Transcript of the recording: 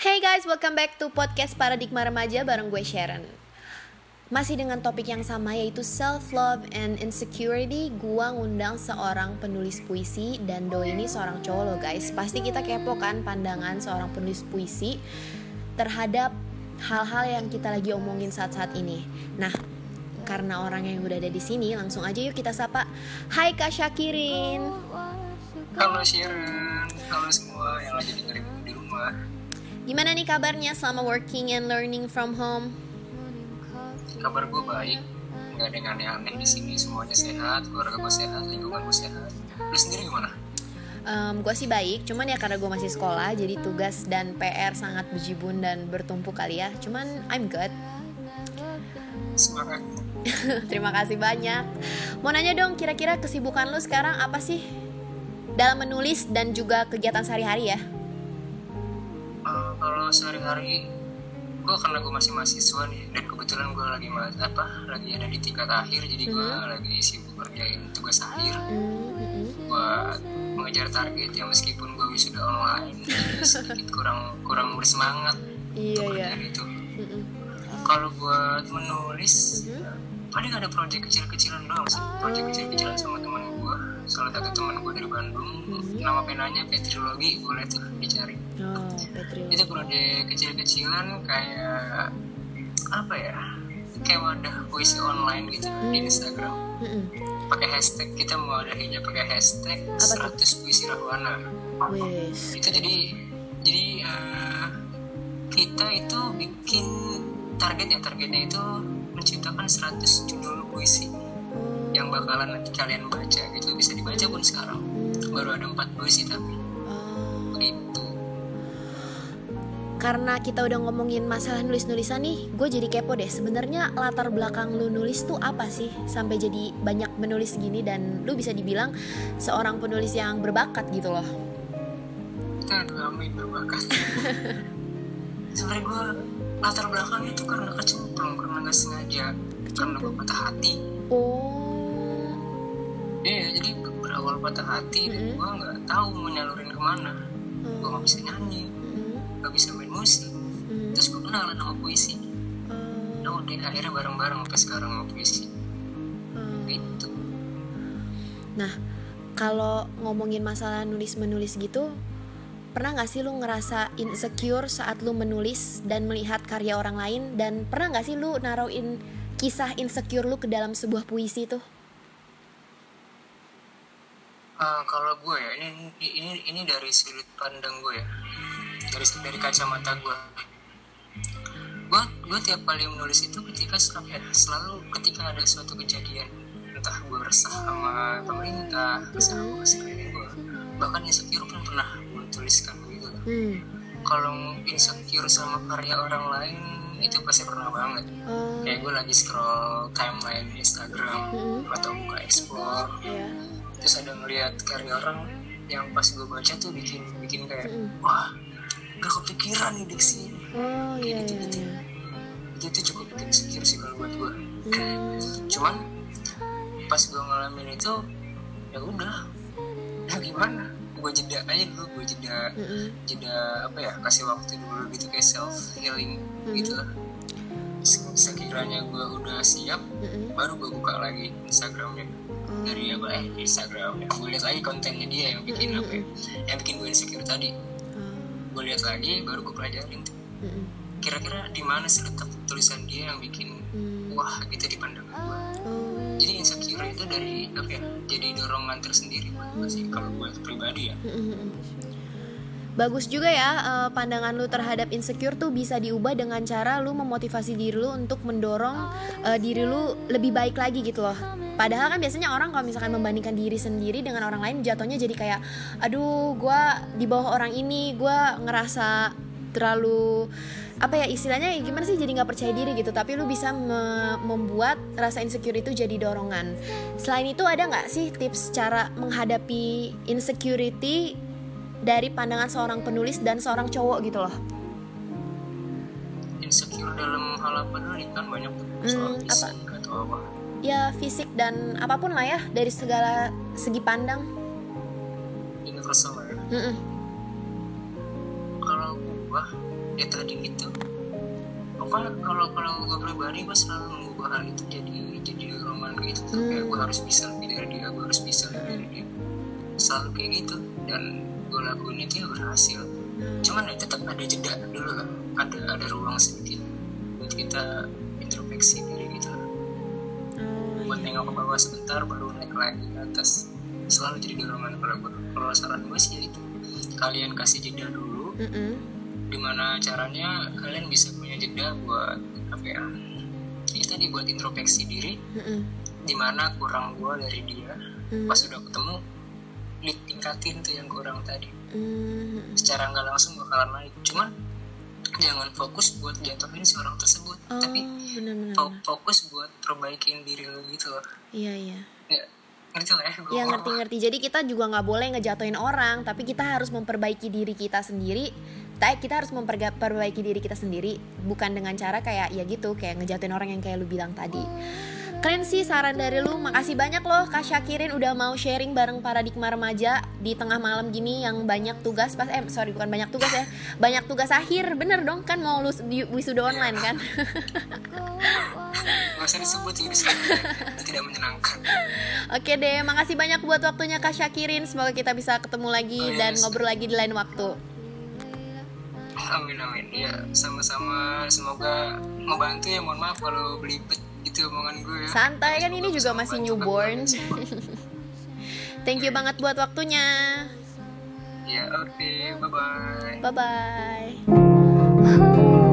Hey guys, welcome back to podcast Paradigma Remaja bareng gue Sharon. Masih dengan topik yang sama yaitu self love and insecurity, gua ngundang seorang penulis puisi dan Do ini seorang cowok loh guys. Pasti kita kepo kan pandangan seorang penulis puisi terhadap hal-hal yang kita lagi omongin saat-saat ini. Nah, karena orang yang udah ada di sini, langsung aja yuk kita sapa. Hai Kak Syakirin. Halo Sharon, halo semua yang lagi dengerin di rumah. Gimana nih kabarnya selama working and learning from home? Kabar gue baik, nggak ada yang aneh-aneh di sini. Semuanya sehat, keluarga gue sehat, lingkungan gue sehat. Lu sendiri gimana? Um, gue sih baik, cuman ya karena gue masih sekolah, jadi tugas dan PR sangat bejibun dan bertumpuk kali ya. Cuman I'm good. Semangat. Terima kasih banyak. Mau nanya dong, kira-kira kesibukan lu sekarang apa sih? Dalam menulis dan juga kegiatan sehari-hari ya? Uh, kalau sehari-hari, gue karena gue masih mahasiswa nih, dan kebetulan gue lagi ma- apa, lagi ada di tingkat akhir, jadi gue lagi sibuk kerjain tugas akhir. Buat mengejar target ya meskipun gue wisuda online, jadi sedikit kurang kurang bersemangat Iya untuk ya. kerjaan itu. Kalau buat menulis, paling ada proyek kecil-kecilan doang sih. Proyek kecil-kecilan sama teman gue salah satu teman gue dari Bandung nama penanya Petrilogi boleh tuh dicari Oh, Petri. itu proyek kecil-kecilan kayak apa ya kayak wadah puisi online gitu di Instagram. Mm-mm. pakai hashtag kita mau adainnya pakai hashtag 100 puisi Rahwana. Wis. itu jadi jadi eh, kita itu bikin targetnya targetnya itu menciptakan 100 judul puisi yang bakalan nanti kalian baca gitu bisa dibaca pun sekarang. Baru ada empat puisi tapi Karena kita udah ngomongin masalah nulis-nulisan nih, gue jadi kepo deh. Sebenarnya latar belakang lu nulis tuh apa sih sampai jadi banyak menulis gini dan lu bisa dibilang seorang penulis yang berbakat gitu loh. aduh amin berbakat sebenarnya gue latar belakangnya itu karena kecemplung karena nggak sengaja karena gue patah hati Oh. iya jadi berawal patah hati dan gue nggak tahu mau nyalurin ke mana gue nggak bisa nyanyi Nggak bisa main musik. Mm, terus gue kenalan sama puisi. Nah udah akhirnya bareng-bareng sampai sekarang sama puisi. Oh. gitu. Nah, kalau ngomongin masalah nulis-menulis gitu, pernah gak sih lu ngerasa insecure saat lu menulis dan melihat karya orang lain? Dan pernah gak sih lu naruhin kisah insecure lu ke dalam sebuah puisi tuh? Ah, kalau gue ya ini ini ini dari sudut pandang gue ya dari dari kacamata gue gue gue tiap kali menulis itu ketika sel- ya, selalu ketika ada suatu kejadian entah gue resah sama pemerintah resah sama sekeliling gue bahkan insecure pun pernah gue tuliskan gitu Hmm. kalau insecure sama karya orang lain itu pasti pernah banget Oh, kayak gue lagi scroll timeline Instagram Mm-mm. atau buka explore ya. terus ada ngeliat karya orang yang pas gue baca tuh bikin bikin kayak Mm. wah gak kepikiran nih diksi Oh, iya, iya, gitu-gitu. iya. itu tuh cukup bikin insecure sih kalau buat gue Hmm. cuman pas gue ngalamin itu ya udah ya gimana gue jeda aja dulu gue jeda Mm-mm. jeda apa ya kasih waktu dulu gitu kayak self healing gitu lah Se- sekiranya gue udah siap Mm-mm. baru gue buka lagi Instagramnya Oh. dari apa eh Instagram ya gue lihat lagi kontennya dia yang bikin apa ya yang bikin gue insecure tadi. Gue lihat lagi baru gue pelajarin Mm-mm. kira-kira di mana sih letak tulisan dia yang bikin Hmm. wah gitu di pandangan gue Oh. jadi insecure itu dari apa ya jadi dorongan tersendiri buat gue sih kalau gue pribadi ya. Bagus juga ya eh, pandangan lu terhadap insecure tuh bisa diubah dengan cara lu memotivasi diri lu untuk mendorong eh, diri lu lebih baik lagi gitu loh. Padahal kan biasanya orang kalau misalkan membandingkan diri sendiri dengan orang lain jatuhnya jadi kayak aduh gua di bawah orang ini gua ngerasa terlalu apa ya istilahnya ya gimana sih jadi nggak percaya diri gitu tapi lu bisa me- membuat rasa insecure itu jadi dorongan selain itu ada nggak sih tips cara menghadapi insecurity dari pandangan seorang penulis dan seorang cowok gitu loh. Insecure dalam hal apa dulu nih kan banyak tuh soal Hmm, fisik atau apa. Ya fisik dan apa pun lah ya dari segala segi pandang. Universal ya. Mm-mm. kalau gua ya tadi itu pokoknya kalau kalau gue pribadi gue selalu mengubah hal itu jadi jadi roman gitu. Tuh kayak gue harus bisa lebih dari dia gue harus bisa lebih dari dia. Selalu kayak gitu. Dan gue lakuin itu ya berhasil cuman ya tetap ada jeda dulu lah ada ada ruang sedikit buat kita introspeksi diri gitu lah Oh, buat iya. nengok ke bawah sebentar baru naik lagi ke atas selalu jadi dorongan kalau gue kalau saran gue sih ya itu kalian kasih jeda dulu Mm-mm. gimana caranya kalian bisa punya jeda buat apa ya ya tadi buat introspeksi diri Mm-mm. di mana kurang gue dari dia Mm. pas udah ketemu tingkatin tuh yang kurang tadi Mm. secara nggak langsung bakalan naik cuman jangan fokus buat jatuhin si orang tersebut Oh, tapi fo- fokus buat perbaikin diri lo gitu loh Iya iya. ya ngerti lah ya gue Iya ngerti-ngerti. Jadi kita juga nggak boleh ngejatuhin orang, tapi kita harus memperbaiki diri kita sendiri. Ta- Kita harus memperbaiki diri kita sendiri, bukan dengan cara kayak ya gitu, kayak ngejatuhin orang yang kayak lu bilang tadi. Keren sih saran dari lu, makasih banyak loh Kak Syakirin udah mau sharing bareng paradigma remaja di tengah malam gini yang banyak tugas pas eh sorry bukan banyak tugas ya, banyak tugas akhir, bener dong kan mau lu wisuda online kan? nggak usah disebut sih itu tidak menyenangkan. Oke deh, makasih banyak buat waktunya Kak Syakirin. Semoga kita bisa ketemu lagi Oh, dan yes. ngobrol lagi di lain waktu. amin amin. Ya sama-sama. Semoga membantu ya. Mohon maaf kalau belibet gitu omongan gue ya Santai kan ini juga masih newborn. semua. Thank you banget buat waktunya. ya oke bye bye Bye bye.